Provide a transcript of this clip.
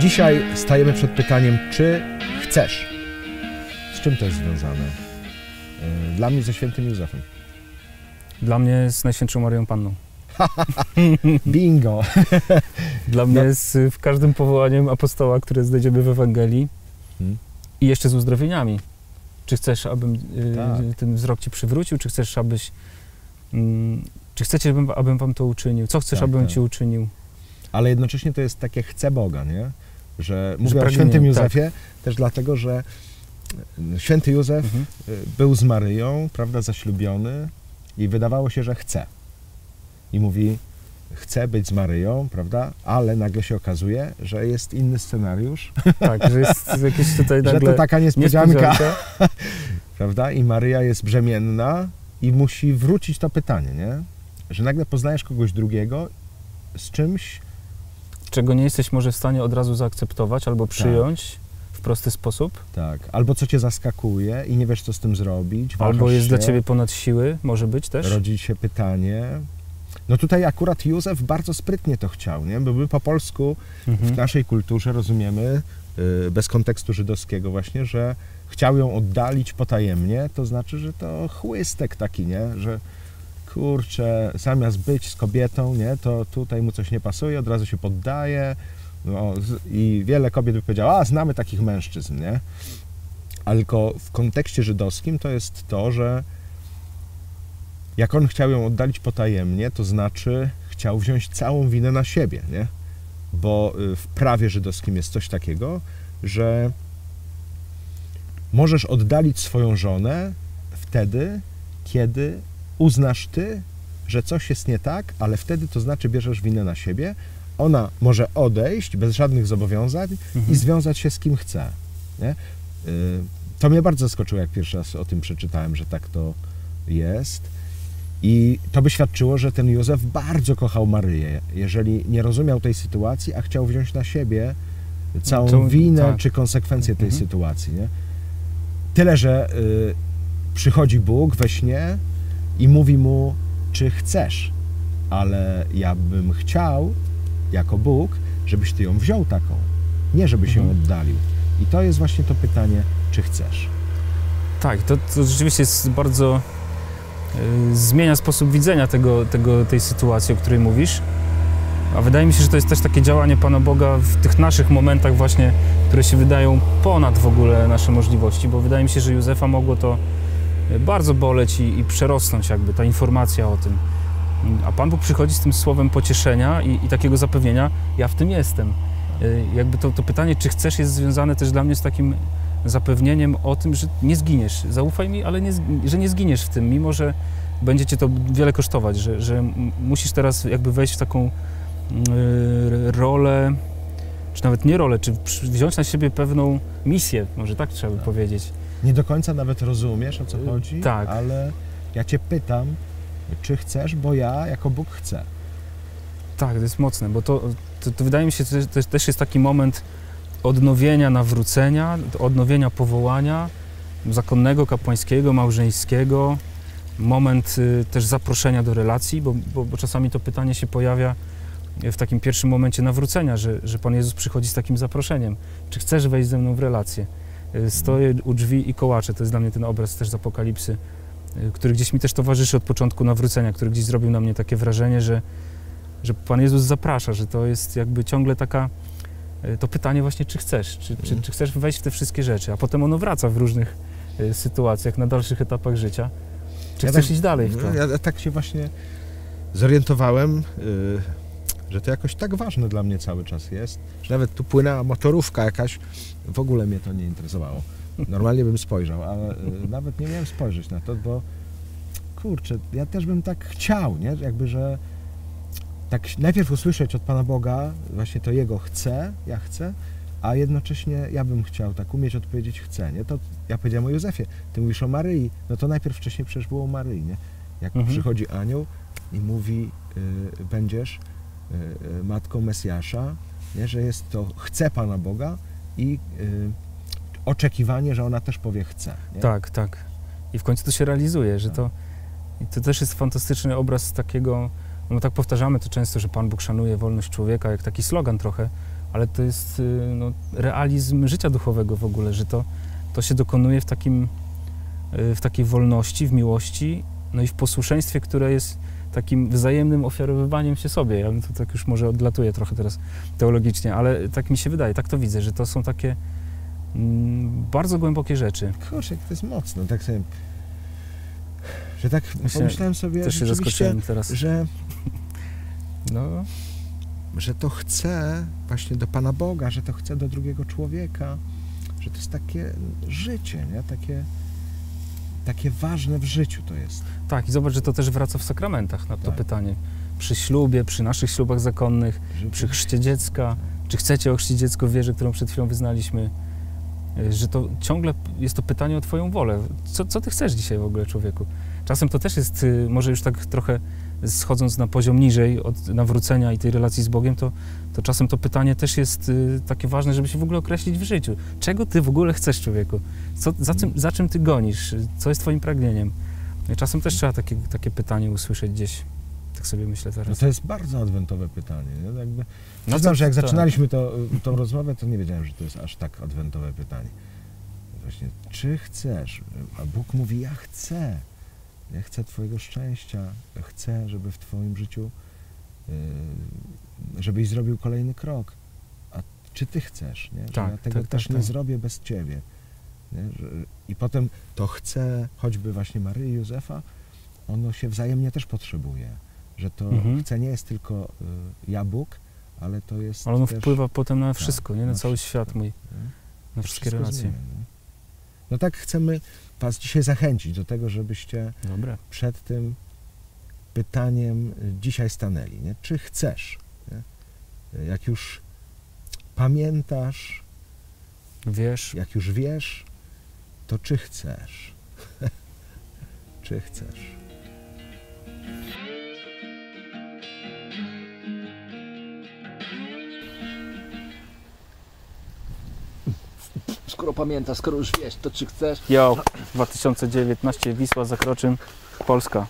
Dzisiaj stajemy przed pytaniem, czy chcesz? Z czym to jest związane? Y, Dla mnie ze świętym Józefem. Dla mnie z Najświętszą Marią Panną. Bingo! Dla mnie No. jest y, w każdym powołaniem apostoła, które znajdziemy w Ewangelii Hmm. i jeszcze z uzdrowieniami. Czy chcesz, abym y, Tak. ten wzrok ci przywrócił, czy chcesz, abyś... Mm, czy chcecie, abym, abym wam to uczynił? Co chcesz, Tak, abym tak. ci uczynił? Ale jednocześnie to jest takie chce Boga, nie? Że mówię o świętym tak. Józefie też dlatego, że y, święty Józef Mhm. był z Maryją, prawda, zaślubiony i wydawało się, że chce. I mówi, chce być z Maryją, prawda, ale nagle się okazuje, że jest inny scenariusz, Tak, że jest jakieś tutaj że nagle to taka niespodzianka, niespodzianka. prawda, i Maryja jest brzemienna i musi wrócić to pytanie, nie? Że nagle poznajesz kogoś drugiego z czymś, czego nie jesteś może w stanie od razu zaakceptować albo przyjąć w prosty sposób, tak, albo co cię zaskakuje i nie wiesz, co z tym zrobić, albo jest się, dla ciebie ponad siły, może być też. rodzi się pytanie. No tutaj akurat Józef bardzo sprytnie to chciał, nie? Bo my po polsku w Mhm. naszej kulturze rozumiemy, y, bez kontekstu żydowskiego właśnie, że chciał ją oddalić potajemnie, to znaczy, że to chłystek taki, nie? Że kurczę, zamiast być z kobietą, nie? To tutaj mu coś nie pasuje, od razu się poddaje no, i wiele kobiet by powiedziało, a znamy takich mężczyzn, nie? Ale tylko w kontekście żydowskim to jest to, że jak on chciał ją oddalić potajemnie, to znaczy chciał wziąć całą winę na siebie, nie? Bo y, w prawie żydowskim jest coś takiego, że możesz oddalić swoją żonę wtedy, kiedy uznasz ty, że coś jest nie tak, ale wtedy to znaczy bierzesz winę na siebie. Ona może odejść bez żadnych zobowiązań i Mhm. związać się z kim chce. Nie? Y, To mnie bardzo zaskoczyło, jak pierwszy raz o tym przeczytałem, że tak to jest. I to by świadczyło, że ten Józef bardzo kochał Maryję, jeżeli nie rozumiał tej sytuacji, a chciał wziąć na siebie całą To- winę tak. czy konsekwencje tej Mhm. sytuacji. Nie? Tyle, że y, przychodzi Bóg we śnie i mówi mu, czy chcesz, ale ja bym chciał, jako Bóg, żebyś ty ją wziął taką, nie żebyś ją Mhm. oddalił. I to jest właśnie to pytanie, czy chcesz. Tak, to, to rzeczywiście jest bardzo. y, zmienia sposób widzenia tego, tego, tej sytuacji, o której mówisz. A wydaje mi się, że to jest też takie działanie Pana Boga w tych naszych momentach, właśnie, które się wydają ponad w ogóle nasze możliwości, bo wydaje mi się, że Józefa mogło to bardzo boleć i, i przerosnąć, jakby ta informacja o tym. A Pan Bóg przychodzi z tym słowem pocieszenia i, i takiego zapewnienia: Ja w tym jestem. Y, Jakby to, to pytanie, czy chcesz, jest związane też dla mnie z takim zapewnieniem o tym, że nie zginiesz. Zaufaj mi, ale nie, że nie zginiesz w tym, mimo że będzie cię to wiele kosztować, że, że musisz teraz jakby wejść w taką rolę, czy nawet nie rolę, czy wziąć na siebie pewną misję, może tak trzeba by Tak. powiedzieć. Nie do końca nawet rozumiesz, o co chodzi, tak. ale ja cię pytam, czy chcesz, bo ja jako Bóg chcę. Tak, to jest mocne, bo to, to, to wydaje mi się, że to też jest taki moment odnowienia, nawrócenia, odnowienia powołania zakonnego, kapłańskiego, małżeńskiego, moment y, też zaproszenia do relacji, bo, bo, bo czasami to pytanie się pojawia w takim pierwszym momencie nawrócenia, że, że Pan Jezus przychodzi z takim zaproszeniem. Czy chcesz wejść ze mną w relację? Y, Stoję u drzwi i kołaczę. To jest dla mnie ten obraz też z Apokalipsy, y, który gdzieś mi też towarzyszy od początku nawrócenia, który gdzieś zrobił na mnie takie wrażenie, że, że Pan Jezus zaprasza, że to jest jakby ciągle taka, y, to pytanie właśnie, czy chcesz, czy, czy, Mhm. czy chcesz wejść w te wszystkie rzeczy, a potem ono wraca w różnych sytuacjach, na dalszych etapach życia. Czy Ja chcesz tak- iść dalej w to? Ja, tak się właśnie zorientowałem, że to jakoś tak ważne dla mnie cały czas jest, że nawet tu płynęła motorówka jakaś, w ogóle mnie to nie interesowało. Normalnie bym spojrzał, ale y, nawet nie miałem spojrzeć na to, bo kurczę, ja też bym tak chciał, nie? Jakby, że tak najpierw usłyszeć od Pana Boga właśnie to Jego chcę, ja chcę, a jednocześnie ja bym chciał tak umieć odpowiedzieć chcę, nie? To ja powiedziałem o Józefie, ty mówisz o Maryi, no to najpierw wcześniej przecież było o Maryi, nie? Jak Mhm. przychodzi anioł i mówi, y, będziesz matką Mesjasza, nie? że jest to chce Pana Boga i y, oczekiwanie, że ona też powie chce. Nie? Tak, tak. I w końcu to się realizuje, że Tak. to, to też jest fantastyczny obraz takiego, no tak powtarzamy to często, że Pan Bóg szanuje wolność człowieka, jak taki slogan trochę ale to jest y, no, realizm życia duchowego w ogóle, że to, to się dokonuje w, takim, y, w takiej wolności, w miłości, no i w posłuszeństwie, które jest takim wzajemnym ofiarowywaniem się sobie. Ja bym to tak już może odlatuję trochę teraz teologicznie, ale tak mi się wydaje, tak to widzę, że to są takie mm, bardzo głębokie rzeczy. Kurczę, jak to jest mocno, tak sobie... Że tak Myślę, pomyślałem sobie Też się zaskoczyłem teraz. że, No, że to chce właśnie do Pana Boga, że to chce do drugiego człowieka, że to jest takie życie, nie? Takie, takie ważne w życiu to jest. tak, i zobacz, że to też wraca w sakramentach na to Tak. pytanie. Przy ślubie, przy naszych ślubach zakonnych, przy chrzcie dziecka, czy chcecie ochrzcić dziecko w wierze, którą przed chwilą wyznaliśmy, y, że to ciągle jest to pytanie o Twoją wolę. Co, co Ty chcesz dzisiaj w ogóle, człowieku? Czasem to też jest, y, może już tak trochę schodząc na poziom niżej od nawrócenia i tej relacji z Bogiem, to, to czasem to pytanie też jest y, takie ważne, żeby się w ogóle określić w życiu. Czego Ty w ogóle chcesz, człowieku? Co, za, czym, za czym Ty gonisz? Co jest Twoim pragnieniem? I czasem też trzeba takie, takie pytanie usłyszeć gdzieś. Tak sobie myślę No teraz. to jest bardzo adwentowe pytanie. Nie? Jakby, No to- że jak zaczynaliśmy to, tą rozmowę, to nie wiedziałem, że to jest aż tak adwentowe pytanie. Właśnie, czy chcesz? A Bóg mówi, ja chcę. Ja chcę Twojego szczęścia. Ja chcę, żeby w Twoim życiu, yy, żebyś zrobił kolejny krok. A czy Ty chcesz? Nie? Że Tak, ja tego tak, też tak, nie tak. zrobię bez Ciebie. Że, I potem to chce, choćby właśnie Maryi i Józefa, ono się wzajemnie też potrzebuje. Że to Mhm. chce nie jest tylko y, ja Bóg, ale to jest Ale ono też, wpływa potem na tak, wszystko, nie? Na na cały wszystko, świat mój, nie? na To wszystkie relacje. zmienia? No tak chcemy Was dzisiaj zachęcić do tego, żebyście Dobre. przed tym pytaniem dzisiaj stanęli. Nie? Czy chcesz? Nie? Jak już pamiętasz, Wiesz, jak już wiesz, to czy chcesz? czy chcesz? Skoro pamiętasz, skoro już wiesz, to czy chcesz? yo, 2019 Wisła Zakroczym, Polska.